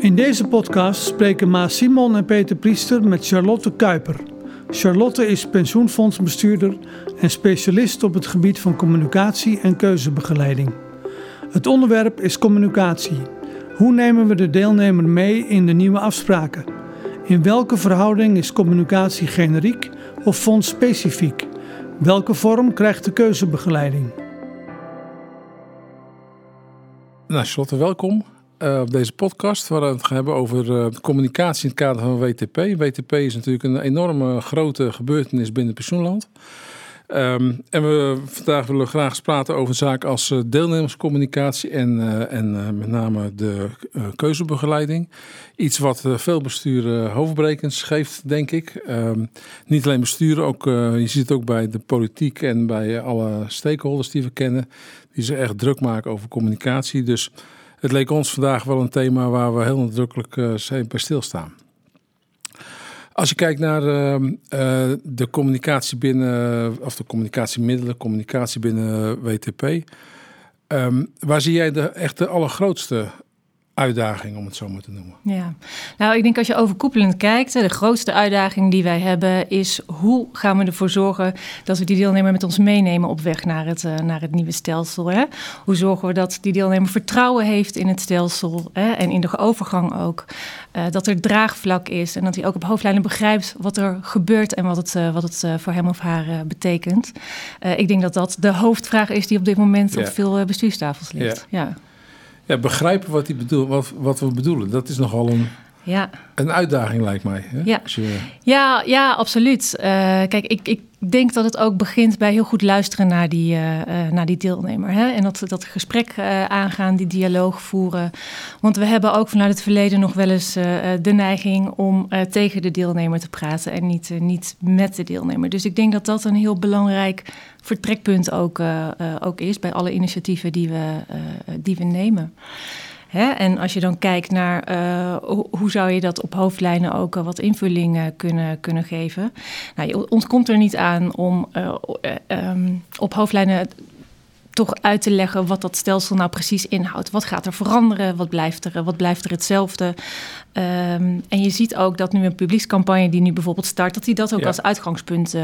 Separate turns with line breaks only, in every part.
In deze podcast spreken Maas Simon en Peter Priester met Charlotte Kuiper. Charlotte is pensioenfondsbestuurder en specialist op het gebied van communicatie en keuzebegeleiding. Het onderwerp is communicatie. Hoe nemen we de deelnemer mee in de nieuwe afspraken? In welke verhouding is communicatie generiek of fondsspecifiek? Welke vorm krijgt de keuzebegeleiding?
Nou, Charlotte, welkom uh, op deze podcast. Waar we het gaan hebben over uh, communicatie in het kader van WTP. WTP is natuurlijk een enorme grote gebeurtenis binnen pensioenland. Um, en we vandaag willen graag praten over zaken als uh, deelnemerscommunicatie en, en met name de keuzebegeleiding. Iets wat veel besturen hoofdbrekens geeft, denk ik. Um, niet alleen besturen, ook, je ziet het ook bij de politiek en bij alle stakeholders die we kennen. Die zich echt druk maken over communicatie. Dus het leek ons vandaag wel een thema waar we heel nadrukkelijk uh, bij stilstaan. Als je kijkt naar uh, uh, de communicatie binnen, of de communicatiemiddelen, communicatie binnen WTP, um, waar zie jij de echt de allergrootste uitdaging, om het zo maar te noemen?
Ja, nou, ik denk als je overkoepelend kijkt, de grootste uitdaging die wij hebben is hoe gaan we ervoor zorgen dat we die deelnemer met ons meenemen op weg naar het, uh, naar het nieuwe stelsel. Hè? Hoe zorgen we dat die deelnemer vertrouwen heeft in het stelsel hè? en in de overgang ook. Uh, dat er draagvlak is en dat hij ook op hoofdlijnen begrijpt wat er gebeurt en wat het, uh, wat het voor hem of haar betekent. ik denk dat dat de hoofdvraag is die op dit moment ja. op veel bestuurstafels ligt.
Ja. ja ja, begrijpen wat, die bedoel, wat, wat we bedoelen. Dat is nogal een, ja. een uitdaging, lijkt mij. Hè?
Ja. Je... ja, ja, absoluut. Uh, kijk, ik, ik denk dat het ook begint bij heel goed luisteren naar die, uh, uh, naar die deelnemer. Hè? En dat, dat gesprek aangaan, die dialoog voeren. Want we hebben ook vanuit het verleden nog wel eens de neiging om tegen de deelnemer te praten en niet, niet met de deelnemer. Dus ik denk dat dat een heel belangrijk vertrekpunt ook, ook is bij alle initiatieven die we, die we nemen. Hè? En als je dan kijkt naar hoe, hoe, zou je dat op hoofdlijnen ook wat invulling kunnen, kunnen geven. Nou, je ontkomt er niet aan om um, op hoofdlijnen toch uit te leggen wat dat stelsel nou precies inhoudt. Wat gaat er veranderen? Wat blijft er, wat blijft er hetzelfde? Um, en je ziet ook dat nu een publiekscampagne die nu bijvoorbeeld start, dat hij dat ook ja. als uitgangspunt uh,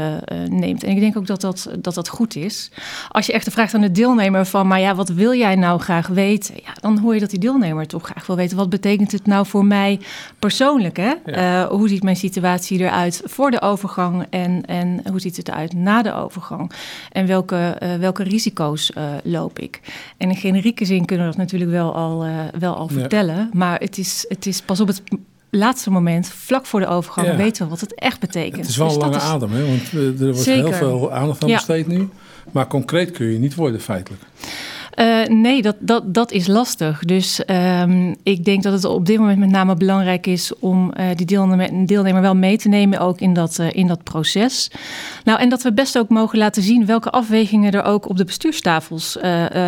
neemt. En ik denk ook dat dat, dat dat goed is. Als je echt vraagt aan de deelnemer van, maar ja, wat wil jij nou graag weten? Ja, dan hoor je dat die deelnemer toch graag wil weten, wat betekent het nou voor mij persoonlijk? Hè? Ja. Uh, hoe ziet mijn situatie eruit voor de overgang en, en hoe ziet het eruit na de overgang? En welke, uh, welke risico's loop ik? En in generieke zin kunnen we dat natuurlijk wel al, wel al ja. vertellen, maar het is, het is pas op het laatste moment, vlak voor de overgang, ja. weten we wat het echt betekent.
Het is wel dus een lange is... adem, hè? want er wordt Zeker. heel veel aandacht aan besteed nu. Maar concreet kun je niet worden feitelijk.
Uh, nee, dat, dat, dat is lastig. Dus um, ik denk dat het op dit moment met name belangrijk is om uh, die deelnemer, deelnemer wel mee te nemen, ook in dat, uh, in dat proces. Nou, en dat we best ook mogen laten zien welke afwegingen er ook op de bestuurstafels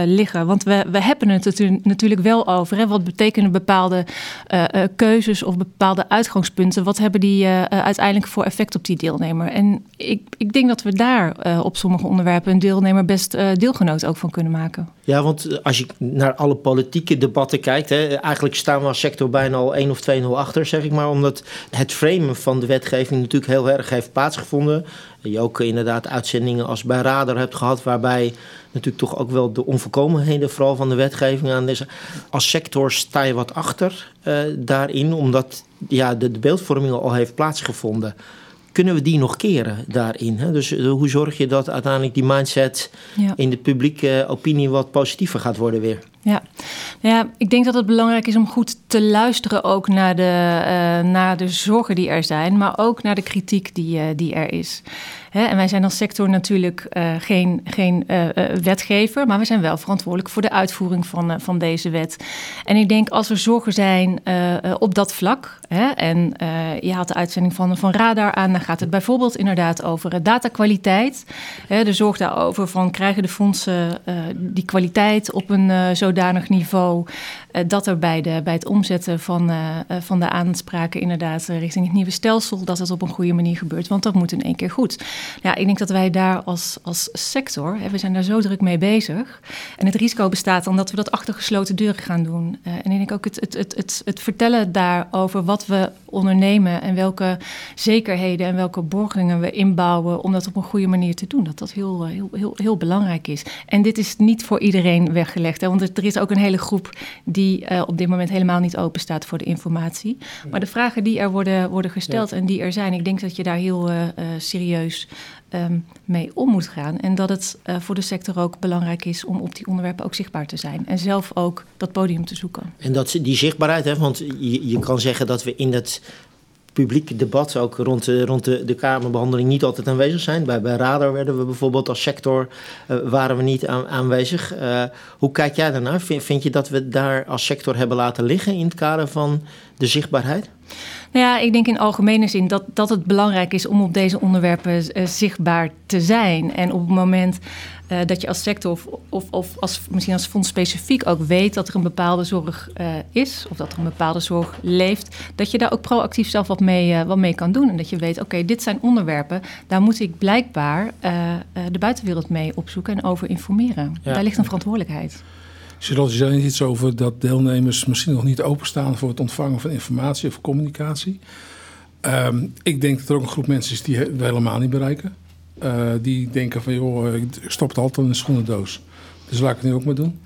liggen. Want we, we hebben het natuurlijk wel over. Hè? Wat betekenen bepaalde keuzes of bepaalde uitgangspunten? Wat hebben die uiteindelijk voor effect op die deelnemer? En ik, ik denk dat we daar op sommige onderwerpen een deelnemer best deelgenoot ook van kunnen maken.
Ja, want als je naar alle politieke debatten kijkt, hè, eigenlijk staan we als sector bijna al 1 of 2-0 achter, zeg ik maar. Omdat het framen van de wetgeving natuurlijk heel erg heeft plaatsgevonden. Je ook inderdaad uitzendingen als bij Radar hebt gehad, waarbij natuurlijk toch ook wel de onvolkomenheden, vooral van de wetgeving aan deze. Als sector sta je wat achter uh, daarin, omdat ja, de, de beeldvorming al heeft plaatsgevonden kunnen we die nog keren daarin? Hè? Dus uh, hoe zorg je dat uiteindelijk die mindset ja. in de publieke opinie wat positiever gaat worden weer?
Ja. ja, ik denk dat het belangrijk is om goed te luisteren ook naar de, uh, naar de zorgen die er zijn, maar ook naar de kritiek die, uh, die er is. Hè, en wij zijn als sector natuurlijk uh, geen, geen wetgever, maar we zijn wel verantwoordelijk voor de uitvoering van, van deze wet. En ik denk als er zorgen zijn op dat vlak, hè, en je haalt de uitzending van, van Radar aan, dan gaat het bijvoorbeeld inderdaad over datakwaliteit. Hè, de zorg daarover van krijgen de fondsen die kwaliteit op een zo zodanig niveau dat er bij, de, bij het omzetten van, van de aanspraken inderdaad richting het nieuwe stelsel, dat het op een goede manier gebeurt. Want dat moet in één keer goed. Ja, ik denk dat wij daar als, als sector, hè, we zijn daar zo druk mee bezig. En het risico bestaat dan dat we dat achter gesloten deuren gaan doen. en ik denk ook het, het, het, het, het vertellen daarover wat we ondernemen en welke zekerheden en welke borgingen we inbouwen om dat op een goede manier te doen. Dat dat heel, eh, heel, heel, heel belangrijk is. En dit is niet voor iedereen weggelegd. Hè, want er is ook een hele groep die uh, op dit moment helemaal niet open staat voor de informatie. Maar de vragen die er worden, worden gesteld en die er zijn, ik denk dat je daar heel uh, serieus um, mee om moet gaan. En dat het uh, voor de sector ook belangrijk is om op die onderwerpen ook zichtbaar te zijn. En zelf ook dat podium te zoeken.
En dat, die zichtbaarheid, hè, want je, je kan zeggen dat we in het publieke debat ook rond rond de, de Kamerbehandeling niet altijd aanwezig zijn. Bij, bij Radar werden we bijvoorbeeld als sector uh, waren we niet aan, aanwezig. Uh, hoe kijk jij daarnaar? Vind, vind je dat we daar als sector hebben laten liggen in het kader van de zichtbaarheid?
Nou ja, ik denk in algemene zin dat, dat het belangrijk is om op deze onderwerpen uh, zichtbaar te zijn. En op het moment uh, dat je als sector of, of, of, als, misschien als fonds specifiek ook weet dat er een bepaalde zorg uh, is, of dat er een bepaalde zorg leeft, dat je daar ook proactief zelf wat mee, wat mee kan doen. En dat je weet, oké, okay, dit zijn onderwerpen, daar moet ik blijkbaar de buitenwereld mee opzoeken en over informeren. Ja. Daar ligt een verantwoordelijkheid.
Charlotte, zei iets over dat deelnemers misschien nog niet openstaan voor het ontvangen van informatie of communicatie. Um, ik denk dat er ook een groep mensen is die we helemaal niet bereiken. Uh, die denken van, joh, ik stop het altijd in een schoenendoos. Dus laat ik het nu ook maar doen.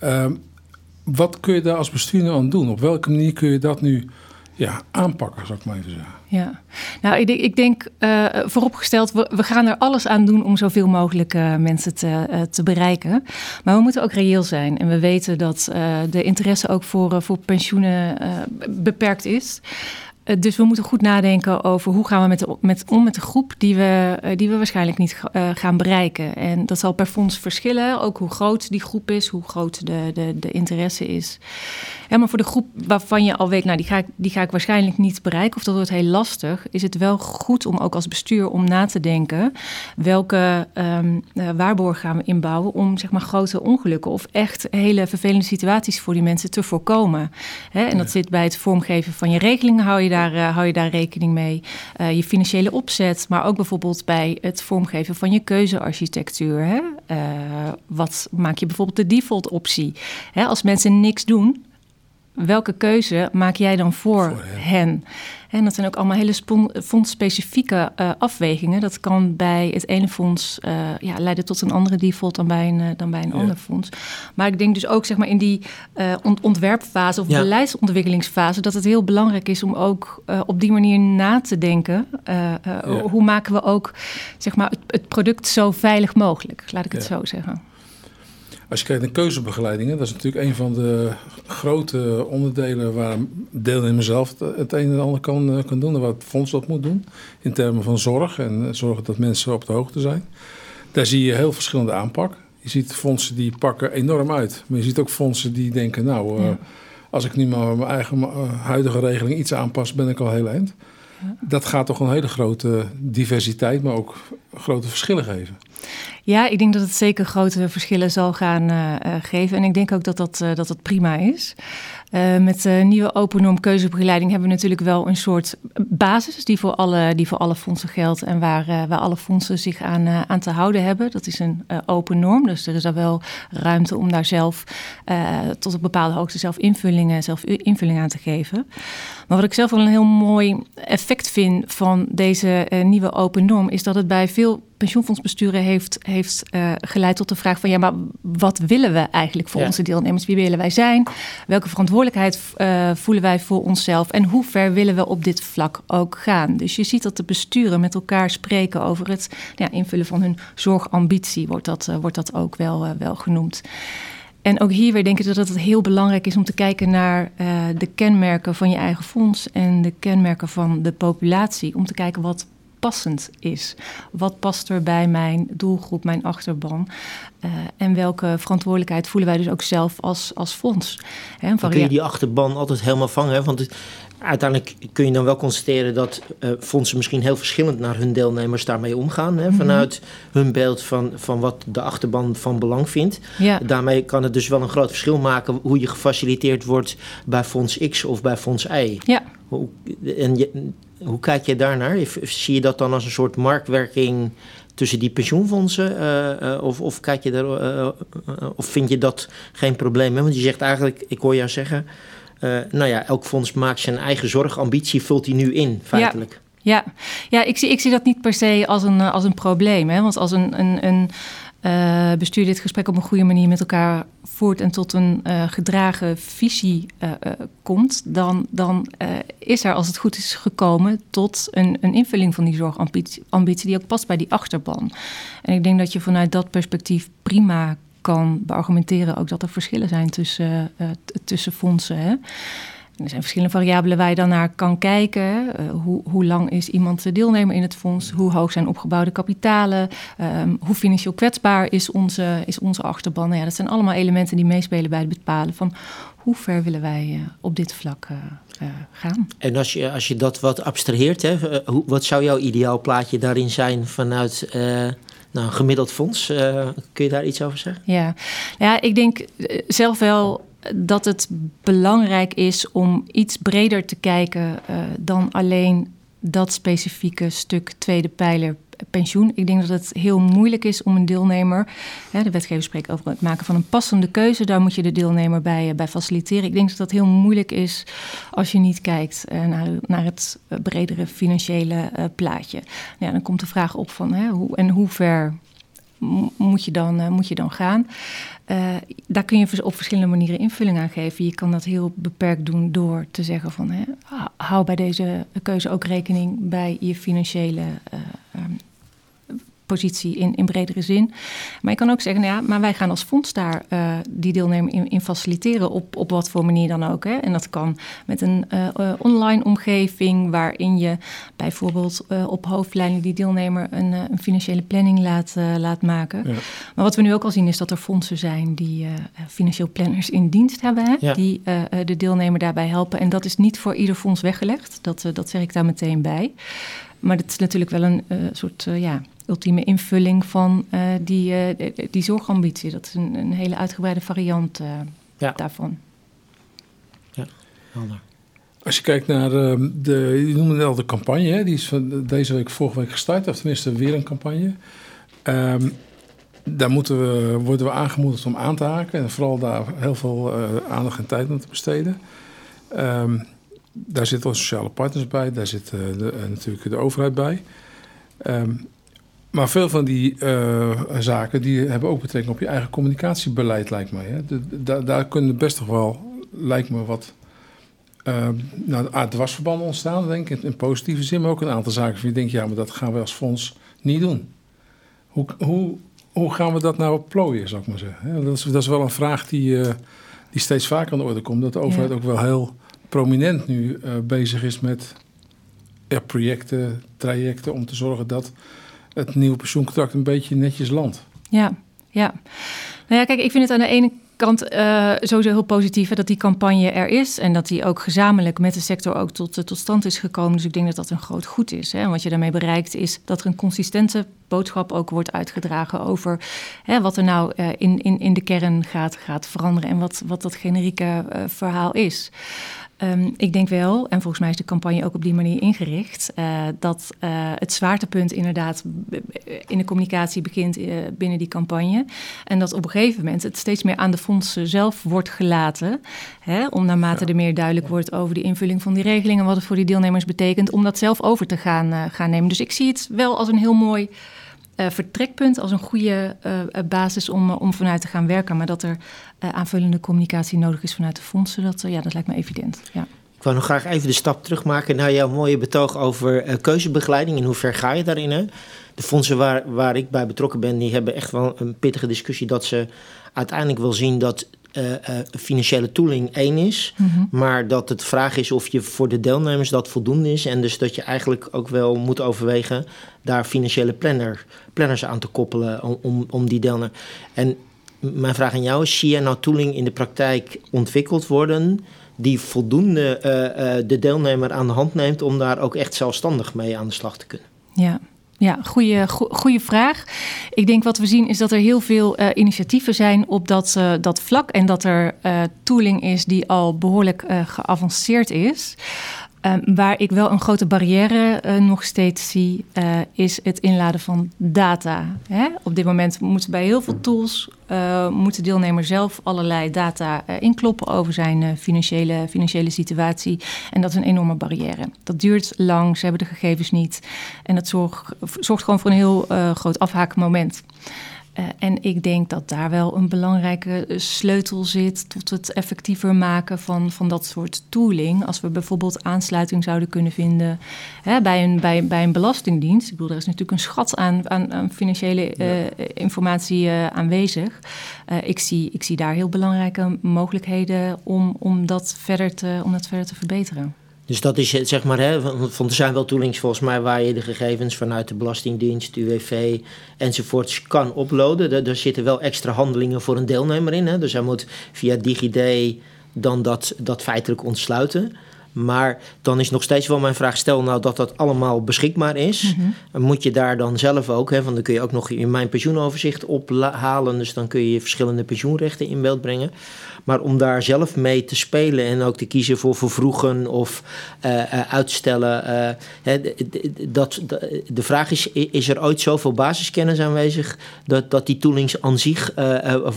Ja. Um, wat kun je daar als bestuurder aan doen? Op welke manier kun je dat nu ja, aanpakken, zou ik maar even zeggen.
Ja, nou, ik, ik denk uh, vooropgesteld, we, we, gaan er alles aan doen om zoveel mogelijk uh, mensen te, uh, te bereiken. Maar we moeten ook reëel zijn. En we weten dat de interesse ook voor, voor pensioenen beperkt is. Eh, dus we moeten goed nadenken over hoe gaan we met, de, met om met de groep die we, eh, die we waarschijnlijk niet uh, gaan bereiken. En dat zal per fonds verschillen, ook hoe groot die groep is, hoe groot de, de, de interesse is. Ja, maar voor de groep waarvan je al weet, nou die ga, ik, die ga ik waarschijnlijk niet bereiken of dat wordt heel lastig, is het wel goed om ook als bestuur om na te denken welke um, uh, waarborgen gaan we inbouwen om zeg maar grote ongelukken of echt hele vervelende situaties voor die mensen te voorkomen. Hè? En dat zit bij het vormgeven van je regelingen, hou je daar, uh, hou je daar rekening mee. Uh, je financiële opzet, maar ook bijvoorbeeld bij het vormgeven van je keuzearchitectuur. Hè? Uh, wat maak je bijvoorbeeld de default optie? Hè? Als mensen niks doen, welke keuze maak jij dan voor, voor hen? En dat zijn ook allemaal hele fondsspecifieke uh, afwegingen. Dat kan bij het ene fonds uh, ja, leiden tot een andere default dan bij een, uh, dan bij een ja. ander fonds. Maar ik denk dus ook zeg maar, in die ont ontwerpfase of ja. beleidsontwikkelingsfase... dat het heel belangrijk is om ook op die manier na te denken. Hoe maken we ook zeg maar, het, het, product zo veilig mogelijk, laat ik het zo zeggen.
Als je kijkt naar keuzebegeleidingen, dat is natuurlijk een van de grote onderdelen waar deelnemer zelf het een en ander kan, eh, kan doen en wat het fonds dat moet doen in termen van zorg en zorgen dat mensen op de hoogte zijn. Daar zie je heel verschillende aanpak. Je ziet fondsen die pakken enorm uit, maar je ziet ook fondsen die denken, nou, uh, ja. als ik nu maar mijn eigen uh, huidige regeling iets aanpas, ben ik al heel eind. Ja. Dat gaat toch een hele grote diversiteit, maar ook grote verschillen geven.
Ja, ik denk dat het zeker grote verschillen zal gaan uh, geven. En ik denk ook dat dat, uh, dat, dat prima is. Met de nieuwe open norm keuzebegeleiding hebben we natuurlijk wel een soort basis die voor alle, die voor alle fondsen geldt en waar, waar alle fondsen zich aan, aan te houden hebben. Dat is een open norm, dus er is daar wel ruimte om daar zelf tot een bepaalde hoogte zelf invullingen, zelf invulling aan te geven. Maar wat ik zelf wel een heel mooi effect vind van deze nieuwe open norm is dat het bij veel pensioenfondsbesturen heeft, heeft uh, geleid tot de vraag van ja, maar wat willen we eigenlijk voor ja. onze deelnemers? Wie willen wij zijn? Welke verantwoordelijkheid uh, voelen wij voor onszelf? En hoe ver willen we op dit vlak ook gaan? Dus je ziet dat de besturen met elkaar spreken over het ja, invullen van hun zorgambitie, wordt dat, uh, wordt dat ook wel, wel genoemd. En ook hier weer denk ik dat het heel belangrijk is om te kijken naar uh, de kenmerken van je eigen fonds en de kenmerken van de populatie. Om te kijken wat passend is. Wat past er bij mijn doelgroep, mijn achterban? Uh, en welke verantwoordelijkheid voelen wij dus ook zelf als, als fonds?
Hè, kun je die achterban altijd helemaal vangen? Hè? Want het, uiteindelijk kun je dan wel constateren dat uh, fondsen misschien heel verschillend naar hun deelnemers daarmee omgaan. Hè, mhm. vanuit hun beeld van, van wat de achterban van belang vindt. Ja. Daarmee kan het dus wel een groot verschil maken hoe je gefaciliteerd wordt bij fonds X of bij fonds Y. Ja. Hoe, en je, hoe kijk je daarnaar? Zie je dat dan als een soort marktwerking tussen die pensioenfondsen? Uh, uh, of, of, kijk je daar, of vind je dat geen probleem? Hè? Want je zegt eigenlijk, ik hoor jou zeggen nou ja, elk fonds maakt zijn eigen zorgambitie, vult hij nu in, feitelijk.
Ja, ja. ik, zie, ik zie dat niet per se als een, als een probleem. Hè? Want als een, een, een uh, bestuur dit gesprek op een goede manier met elkaar voert en tot een uh, gedragen visie uh, komt, dan, dan is er, als het goed is, gekomen tot een, een invulling van die zorgambitie die ook past bij die achterban. En ik denk dat je vanuit dat perspectief prima kan beargumenteren ook dat er verschillen zijn tussen, uh, tussen fondsen. Hè. Er zijn verschillende variabelen waar je dan naar kan kijken. Uh, hoe, hoe, lang is iemand deelnemer in het fonds? Hoe hoog zijn opgebouwde kapitalen? Um, hoe financieel kwetsbaar is onze, is onze achterban? Nou ja, dat zijn allemaal elementen die meespelen bij het bepalen van hoe ver willen wij uh, op dit vlak uh, gaan.
En als je, als je dat wat abstraheert, hè, wat zou jouw ideaal plaatje daarin zijn vanuit nou, gemiddeld fonds. Uh, kun je daar iets over zeggen?
Ja, ja ik denk eh, zelf wel dat het belangrijk is om iets breder te kijken uh, dan alleen dat specifieke stuk tweede pijler pensioen. Ik denk dat het heel moeilijk is om een deelnemer. Hè, de wetgever spreekt over het maken van een passende keuze. Daar moet je de deelnemer bij, bij faciliteren. Ik denk dat dat heel moeilijk is als je niet kijkt uh, naar, naar het bredere financiële plaatje. Ja, dan komt de vraag op van hè, hoe en hoe ver moet je dan, moet je dan gaan. Daar kun je op verschillende manieren invulling aan geven. Je kan dat heel beperkt doen door te zeggen van... Hè, hou bij deze keuze ook rekening bij je financiële positie in, in bredere zin. Maar je kan ook zeggen, nou ja, maar wij gaan als fonds daar uh, die deelnemer in, in, faciliteren op, op wat voor manier dan ook. Hè. En dat kan met een uh, online omgeving waarin je bijvoorbeeld uh, op hoofdlijnen die deelnemer een, een financiële planning laat, laat maken. Ja. Maar wat we nu ook al zien is dat er fondsen zijn die financieel planners in dienst hebben, hè, ja. die de deelnemer daarbij helpen. En dat is niet voor ieder fonds weggelegd, dat, dat zeg ik daar meteen bij. Maar dat is natuurlijk wel een soort ja, ultieme invulling van uh, die, uh, die zorgambitie. Dat is een, een hele uitgebreide variant uh, ja. daarvan.
Ja, helder. Als je kijkt naar uh, de, je noemde al de campagne, hè? die is van deze week, vorige week gestart, of tenminste weer een campagne. Um, daar moeten we, worden we aangemoedigd om aan te haken en vooral daar heel veel aandacht en tijd aan te besteden. Um, daar zitten onze sociale partners bij, daar zit de, natuurlijk de overheid bij. Um, maar veel van die uh, zaken die hebben ook betrekking op je eigen communicatiebeleid, lijkt mij. Hè? De, daar kunnen best toch wel, lijkt me, wat uh, nou, dwarsverbanden ontstaan, denk ik, in, positieve zin. Maar ook een aantal zaken van je denkt, ja, maar dat gaan we als fonds niet doen. Hoe, hoe, hoe gaan we dat nou plooien, zou ik maar zeggen? Dat is, dat is wel een vraag die, uh, die steeds vaker aan de orde komt. Dat de overheid ook wel heel prominent nu bezig is met projecten, trajecten om te zorgen dat het nieuwe pensioencontract een beetje netjes landt.
Ja, ja. Nou ja, kijk, ik vind het aan de ene kant uh, sowieso heel positief dat die campagne er is en dat die ook gezamenlijk met de sector ook tot, tot stand is gekomen. Dus ik denk dat dat een groot goed is. Hè. En wat je daarmee bereikt is dat er een consistente boodschap ook wordt uitgedragen over hè, wat er nou uh, in, in, in de kern gaat, gaat veranderen en wat, wat dat generieke verhaal is. Um, ik denk wel, en volgens mij is de campagne ook op die manier ingericht, uh, dat uh, het zwaartepunt inderdaad in de communicatie begint uh, binnen die campagne. En dat op een gegeven moment het steeds meer aan de fondsen zelf wordt gelaten. Hè, om naarmate er meer duidelijk wordt over de invulling van die regelingen, wat het voor die deelnemers betekent, om dat zelf over te gaan, gaan nemen. Dus ik zie het wel als een heel mooi uh, vertrekpunt als een goede uh, basis om, om vanuit te gaan werken. Maar dat er aanvullende communicatie nodig is vanuit de fondsen, dat, ja, dat lijkt me evident. Ja.
Ik wou nog graag even de stap terugmaken naar jouw mooie betoog over keuzebegeleiding. In hoe ver ga je daarin? Hè? De fondsen waar, waar ik bij betrokken ben, die hebben echt wel een pittige discussie dat ze uiteindelijk wel zien dat financiële tooling één is,
Mhm.
maar dat het vraag is of je voor de deelnemers dat voldoende is. En dus dat je eigenlijk ook wel moet overwegen daar financiële planner, planners aan te koppelen om, om, om die deelnemer. En mijn vraag aan jou is: zie je nou tooling in de praktijk ontwikkeld worden? Die voldoende eh, eh, de deelnemer aan de hand neemt om daar ook echt zelfstandig mee aan de slag te kunnen.
Ja. Ja, goede, goede vraag. Ik denk wat we zien is dat er heel veel uh, initiatieven zijn op dat, uh, dat vlak. En dat er uh, tooling is die al behoorlijk geavanceerd is. Um, waar ik wel een grote barrière uh, nog steeds zie, uh, is het inladen van data. Hè? Op dit moment moeten bij heel veel tools uh, moet de deelnemer zelf allerlei data inkloppen over zijn financiële, financiële situatie. En dat is een enorme barrière. Dat duurt lang, ze hebben de gegevens niet. En dat zorgt, zorgt gewoon voor een heel groot afhaakmoment. Uh, en ik denk dat daar wel een belangrijke sleutel zit tot het effectiever maken van, van dat soort tooling. Als we bijvoorbeeld aansluiting zouden kunnen vinden hè, bij, een, bij, bij een belastingdienst. Ik bedoel, er is natuurlijk een schat aan, aan, aan financiële uh, informatie uh, aanwezig. ik, zie, ik zie daar heel belangrijke mogelijkheden om, om, dat, verder te, om dat verder te verbeteren.
Dus dat is zeg maar, hè, van, er zijn wel toolings volgens mij waar je de gegevens vanuit de Belastingdienst, UWV enzovoorts kan uploaden. Daar, daar zitten wel extra handelingen voor een deelnemer in. Hè. Dus hij moet via DigiD dan dat, dat feitelijk ontsluiten. Maar dan is nog steeds wel mijn vraag: stel nou dat dat allemaal beschikbaar is, mm -hmm. moet je daar dan zelf ook, hè, want dan kun je ook nog in mijn pensioenoverzicht ophalen. Dus dan kun je verschillende pensioenrechten in beeld brengen. Maar om daar zelf mee te spelen en ook te kiezen voor vervroegen of uh, uh, uitstellen. Uh, hè, dat, de vraag is: is er ooit zoveel basiskennis aanwezig dat, dat die toolings aan zich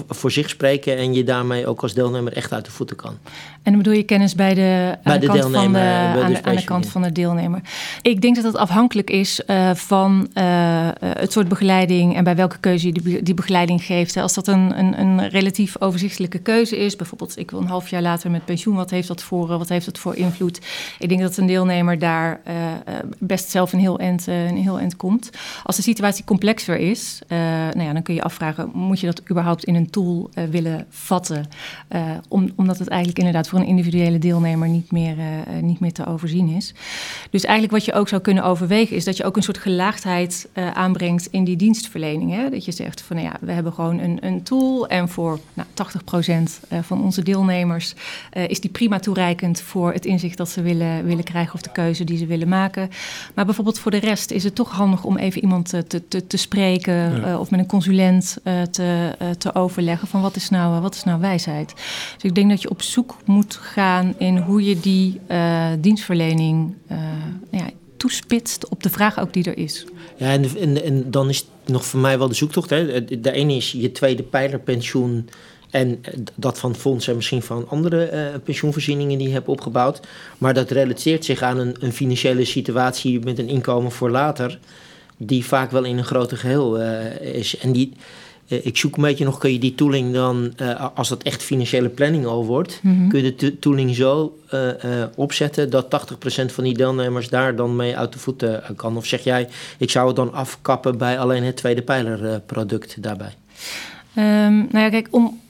voor zich spreken en je daarmee ook als deelnemer echt uit de voeten kan?
En dan bedoel je kennis bij de,
bij de, deelnemer,
van de,
bij
aan,
de
de, aan de kant van de deelnemer. Ik denk dat het afhankelijk is uh, van uh, het soort begeleiding en bij welke keuze je die, die begeleiding geeft. Als dat een, een, een, relatief overzichtelijke keuze is, bijvoorbeeld ik wil een half jaar later met pensioen, wat heeft dat voor, wat heeft dat voor invloed? Ik denk dat een deelnemer daar uh, best zelf een heel, eind, een heel eind komt. Als de situatie complexer is, nou ja, dan kun je afvragen, moet je dat überhaupt in een tool willen vatten? om, omdat het eigenlijk inderdaad voor een individuele deelnemer niet meer, uh, niet meer te overzien is. Dus eigenlijk wat je ook zou kunnen overwegen is dat je ook een soort gelaagdheid uh, aanbrengt in die dienstverlening. Hè? Dat je zegt van nou ja, we hebben gewoon een, een tool en voor nou, 80% van onze deelnemers is die prima toereikend voor het inzicht dat ze willen, willen krijgen of de keuze die ze willen maken. Maar bijvoorbeeld voor de rest is het toch handig om even iemand te, te, te spreken ja. of met een consulent te, te overleggen van wat is nou, wat is nou wijsheid. Dus ik denk dat je op zoek moet gaan in hoe je die uh, dienstverlening uh, ja, toespitst op de vraag ook die er is.
Ja, en, en, en dan is nog voor mij wel de zoektocht. Hè. De ene is je tweede pijlerpensioen en dat van fonds en misschien van andere uh, pensioenvoorzieningen die je hebt opgebouwd. Maar dat relateert zich aan een, een financiële situatie met een inkomen voor later, die vaak wel in een groter geheel is. En die, ik zoek een beetje nog, kun je die tooling dan, uh, als dat echt financiële planning al wordt, mm -hmm. kun je de tooling zo uh, opzetten dat 80% van die deelnemers daar dan mee uit de voeten kan? Of zeg jij, ik zou het dan afkappen bij alleen het tweede pijlerproduct daarbij?
Um, nou ja, kijk, om,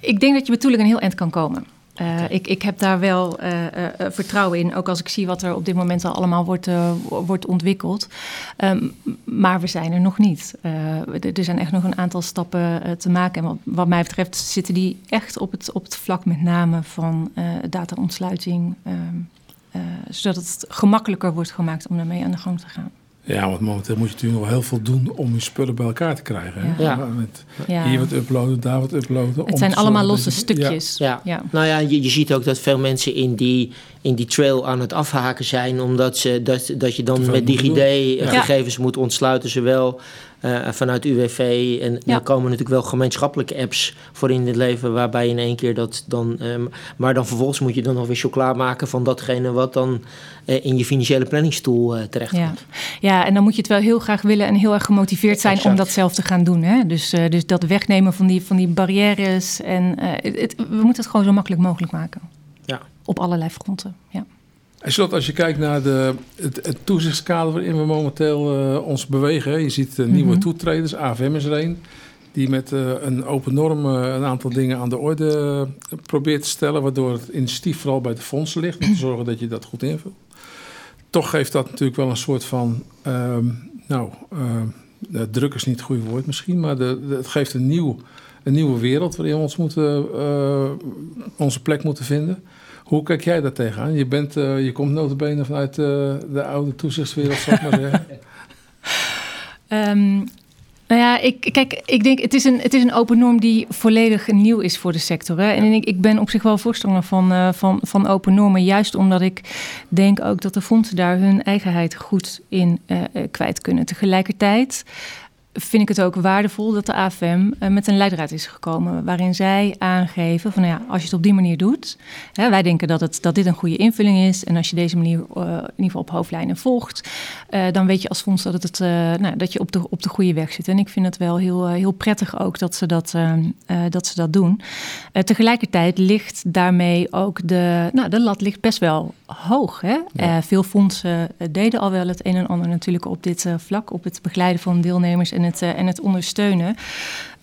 ik denk dat je met tooling een heel eind kan komen. Uh, okay. ik, ik heb daar wel uh, uh, vertrouwen in, ook als ik zie wat er op dit moment al allemaal wordt, wordt ontwikkeld. Um, maar we zijn er nog niet. er zijn echt nog een aantal stappen te maken. En wat, wat, mij betreft zitten die echt op het, op het vlak met name van data-ontsluiting. Um, zodat het gemakkelijker wordt gemaakt om daarmee aan de gang te gaan.
Ja, want momenteel moet je natuurlijk nog heel veel doen om je spullen bij elkaar te krijgen. Hè?
Ja.
Met. Hier wat uploaden, daar wat uploaden.
Het zijn allemaal losse stukjes.
Ja. ja. Nou ja, je, je ziet ook dat veel mensen in die, in die trail aan het afhaken zijn. Omdat ze, dat, dat je dan met DigiD gegevens moet ontsluiten. Zowel uh, vanuit UWV. En ja. er komen natuurlijk wel gemeenschappelijke apps voor in het leven. Waarbij je in één keer dat dan. Um, maar dan vervolgens moet je dan alweer chocola maken van datgene wat dan uh, in je financiële planningstoel uh, terechtkomt.
Ja. ja, en dan moet je het wel heel graag willen en heel erg gemotiveerd zijn exact. om dat zelf te gaan doen. Hè? Dus, dus dat wegnemen van die, van die barrières. En het, we moeten het gewoon zo makkelijk mogelijk maken.
Ja.
Op allerlei fronten. Ja.
En slot, als je kijkt naar de, het, het toezichtskader waarin we momenteel uh, ons bewegen. Hè, je ziet uh, nieuwe mm -hmm. toetreders, AFM is er een. die met een open norm een aantal dingen aan de orde probeert te stellen, waardoor het initiatief vooral bij de fondsen ligt om te zorgen dat je dat goed invult. Toch geeft dat natuurlijk wel een soort van, ehm, nou, druk is niet het goede woord misschien, maar de, het geeft een, nieuw, een nieuwe wereld waarin we ons moeten, onze plek moeten vinden. Hoe kijk jij daar tegenaan? Je, bent, uh, je komt notabene vanuit uh, de oude toezichtswereld, ik maar zeggen.
um, nou ja, ik, kijk, ik denk het is, een, het is een open norm die volledig nieuw is voor de sector. Hè? En ik, ik ben op zich wel voorstander van, uh, van, van open normen, juist omdat ik denk ook dat de fondsen daar hun eigenheid goed in kwijt kunnen. Tegelijkertijd vind ik het ook waardevol dat de AFM uh, met een leidraad is gekomen. Waarin zij aangeven van nou ja, als je het op die manier doet. Hè, wij denken dat, het, dat dit een goede invulling is. En als je deze manier uh, in ieder geval op hoofdlijnen volgt. Uh, dan weet je als fonds dat, het, nou, dat je op de, op de goede weg zit. En ik vind het wel heel, heel prettig ook dat ze dat, dat, ze dat doen. tegelijkertijd ligt daarmee ook de, nou, de lat ligt best wel hoog. Hè? Ja. veel fondsen deden al wel het een en ander natuurlijk op dit vlak. Op het begeleiden van deelnemers en uh, en het ondersteunen.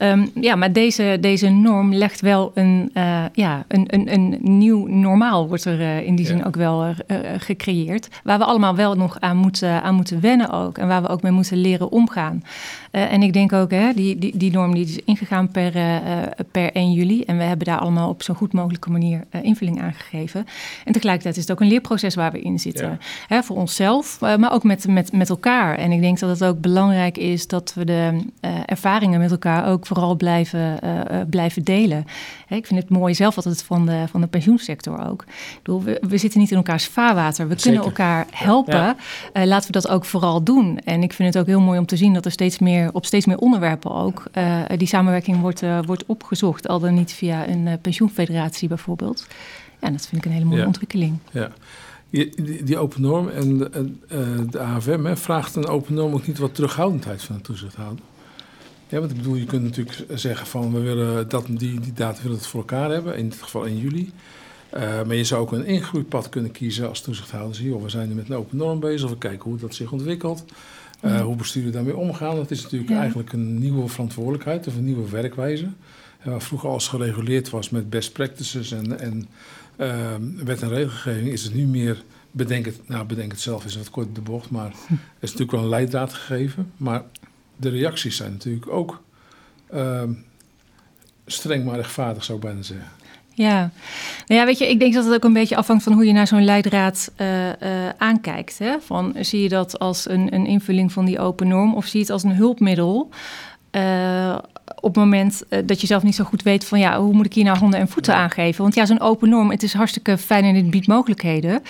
Um, ja, maar deze, deze norm legt wel een, uh, ja, een, een, een nieuw normaal, wordt er uh, in die zin ook wel uh, gecreëerd. Waar we allemaal wel nog aan moeten, aan moeten wennen ook. En waar we ook mee moeten leren omgaan. en ik denk ook, hè, die, die, die norm die is ingegaan per, per 1 juli. En we hebben daar allemaal op zo goed mogelijke manier invulling aan gegeven. En tegelijkertijd is het ook een leerproces waar we in zitten. Ja. Hè, voor onszelf, maar ook met, met, met elkaar. En ik denk dat het ook belangrijk is dat we de ervaringen met elkaar ook vooral blijven, uh, blijven delen. ik vind het mooi zelf altijd van de, van de pensioensector ook. Ik bedoel, we, we zitten niet in elkaars vaarwater. We kunnen elkaar helpen. Ja. Uh, laten we dat ook vooral doen. En ik vind het ook heel mooi om te zien dat er steeds meer, op steeds meer onderwerpen ook die samenwerking wordt, wordt opgezocht. Al dan niet via een pensioenfederatie bijvoorbeeld. Ja, dat vind ik een hele mooie
ja.
ontwikkeling.
Ja. Die, die, open norm en de, de AFM hè, vraagt een open norm ook niet wat terughoudendheid van de toezichthouder. Ja, want ik bedoel, je kunt natuurlijk zeggen van we willen dat, die, die data willen het voor elkaar hebben, in dit geval in juli. Uh, maar je zou ook een ingroeipad kunnen kiezen als toezichthouder. Zie, we zijn nu met een open norm bezig, we kijken hoe dat zich ontwikkelt. Uh, ja. Hoe besturen daarmee omgaan. Dat is natuurlijk ja. eigenlijk een nieuwe verantwoordelijkheid of een nieuwe werkwijze. Uh, waar vroeger alles gereguleerd was met best practices en, en wet en regelgeving, is het nu meer bedenk het, nou bedenk het zelf is wat kort de bocht, maar er is natuurlijk wel een leidraad gegeven. Maar de reacties zijn natuurlijk ook uh, streng maar rechtvaardig, zou ik bijna zeggen.
Ja. Nou ja, weet je, ik denk dat het ook een beetje afhangt van hoe je naar zo'n leidraad uh, uh, aankijkt. Hè? Van, zie je dat als een, een invulling van die open norm of zie je het als een hulpmiddel? Uh, op het moment dat je zelf niet zo goed weet van ja, hoe moet ik hier nou handen en voeten aangeven? Want ja, zo'n open norm, het is hartstikke fijn en het biedt mogelijkheden.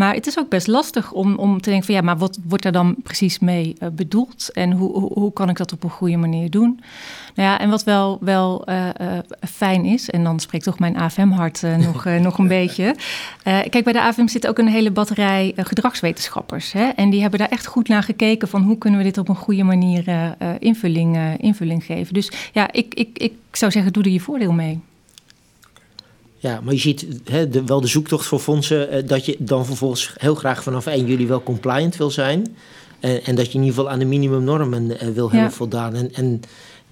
Maar het is ook best lastig om, om te denken van ja, maar wat wordt er dan precies mee uh, bedoeld? En hoe, hoe, hoe, kan ik dat op een goede manier doen? Nou ja, en wat wel, wel uh, uh, fijn is, en dan spreekt toch mijn AFM-hart nog, nog een beetje. kijk, bij de AFM zit ook een hele batterij gedragswetenschappers. Hè? En die hebben daar echt goed naar gekeken van hoe kunnen we dit op een goede manier invulling, invulling geven. Dus ja, ik, ik, ik zou zeggen, doe er je voordeel mee.
Ja, maar je ziet de, wel de zoektocht voor fondsen eh, dat je dan vervolgens heel graag vanaf 1 juli wel compliant wil zijn. En, en dat je in ieder geval aan de minimumnormen eh, wil hebben ja. voldaan. En, en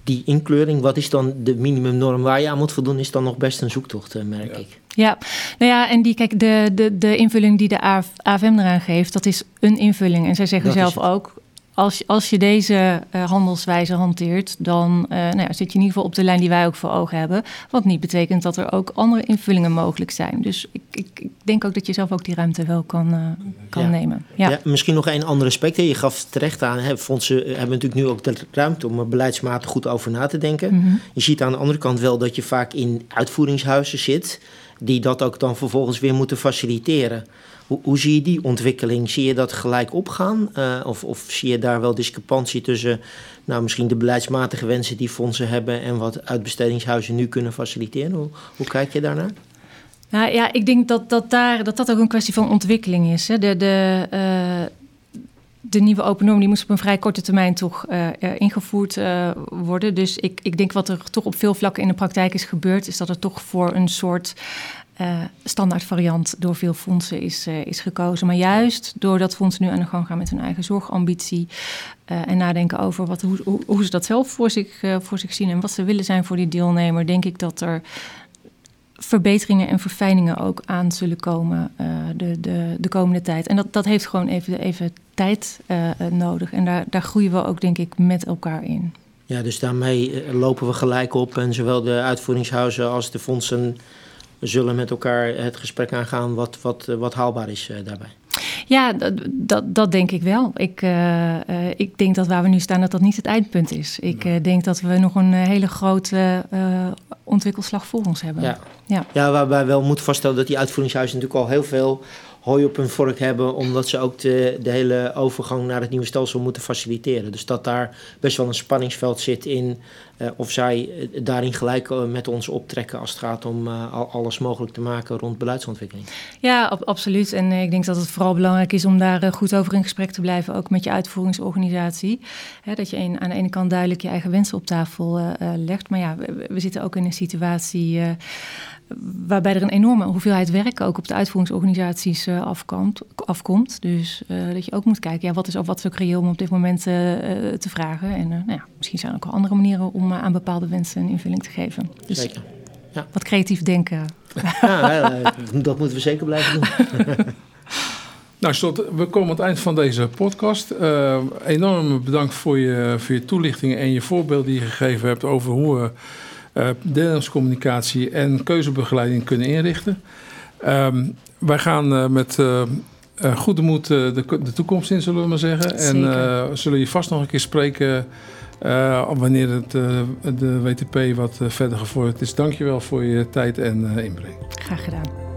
die inkleuring, wat is dan de minimumnorm waar je aan moet voldoen, is dan nog best een zoektocht, eh, merk
ja.
ik.
Ja, nou ja, en die, kijk, de, de, de invulling die de AFM eraan geeft, dat is een invulling. En zij zeggen dat zelf ook, als, als je deze uh, handelswijze hanteert, dan uh, nou ja, zit je in ieder geval op de lijn die wij ook voor ogen hebben. Wat niet betekent dat er ook andere invullingen mogelijk zijn. Dus ik, ik, ik denk ook dat je zelf ook die ruimte wel kan, uh, kan
ja.
nemen. Ja.
ja. misschien nog een ander aspect. Je gaf terecht aan, hè, fondsen hebben natuurlijk nu ook de ruimte om er beleidsmatig goed over na te denken.
Mhm.
Mm -hmm. Je ziet aan de andere kant wel dat je vaak in uitvoeringshuizen zit, die dat ook dan vervolgens weer moeten faciliteren. Hoe, zie je die ontwikkeling? Zie je dat gelijk opgaan? Uh, of, of, zie je daar wel discrepantie tussen nou, misschien de beleidsmatige wensen die fondsen hebben en wat uitbestedingshuizen nu kunnen faciliteren? Hoe, hoe kijk je daarnaar?
Nou ja, ik denk dat dat, daar, dat, dat ook een kwestie van ontwikkeling is. Hè. De, de, uh, de nieuwe open norm die moest op een vrij korte termijn toch uh, ingevoerd worden. Dus ik, ik denk wat er toch op veel vlakken in de praktijk is gebeurd, is dat er toch voor een soort uh, standaard variant door veel fondsen is, uh, is gekozen. Maar juist doordat fondsen nu aan de gang gaan met hun eigen zorgambitie uh, en nadenken over wat, hoe, hoe, ze dat zelf voor zich, voor zich zien en wat ze willen zijn voor die deelnemer, denk ik dat er verbeteringen en verfijningen ook aan zullen komen de, de, de komende tijd. En dat, dat heeft gewoon even, even tijd nodig. En daar, daar groeien we ook, denk ik, met elkaar in.
Ja, dus daarmee lopen we gelijk op en zowel de uitvoeringshuizen als de fondsen zullen met elkaar het gesprek aangaan wat, wat, wat haalbaar is uh, daarbij.
Ja, dat, dat, dat, denk ik wel. Ik, uh, uh, ik denk dat waar we nu staan, dat dat niet het eindpunt is. Ik denk dat we nog een hele grote ontwikkelslag voor ons hebben.
Ja. Ja. ja, waarbij wel moet vaststellen dat die uitvoeringshuizen natuurlijk al heel veel hooi op hun vork hebben, omdat ze ook de, de hele overgang naar het nieuwe stelsel moeten faciliteren. Dus dat daar best wel een spanningsveld zit in uh, of zij daarin gelijk uh, met ons optrekken als het gaat om alles mogelijk te maken rond beleidsontwikkeling.
Ja, ab absoluut. En ik denk dat het vooral belangrijk is om daar goed over in gesprek te blijven, ook met je uitvoeringsorganisatie. Dat je aan de ene kant duidelijk je eigen wensen op tafel legt. Maar ja, we, we, zitten ook in een situatie waarbij er een enorme hoeveelheid werk ook op de uitvoeringsorganisaties uh, afkomt, afkomt. Dus uh, dat je ook moet kijken, ja, wat is of wat zo reëel om op dit moment uh, te vragen. En nou ja, misschien zijn er ook wel andere manieren om aan bepaalde wensen een invulling te geven. Dus zeker. Ja. Wat creatief denken.
Ja, dat moeten we zeker blijven doen.
Nou, Slot, we komen aan het eind van deze podcast. enorm bedankt voor je, voor je toelichtingen en je voorbeeld die je gegeven hebt over hoe we uh, deelingscommunicatie en keuzebegeleiding kunnen inrichten. Um, wij gaan uh, met uh, goede moed de, de, toekomst in, zullen we maar zeggen. Zeker. En zullen je vast nog een keer spreken wanneer het, de WTP wat verder gevorderd is. Dankjewel voor je tijd en inbreng.
Graag gedaan.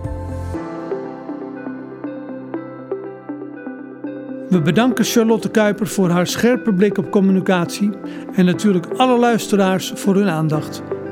We bedanken Charlotte Kuiper voor haar scherpe blik op communicatie en natuurlijk alle luisteraars voor hun aandacht.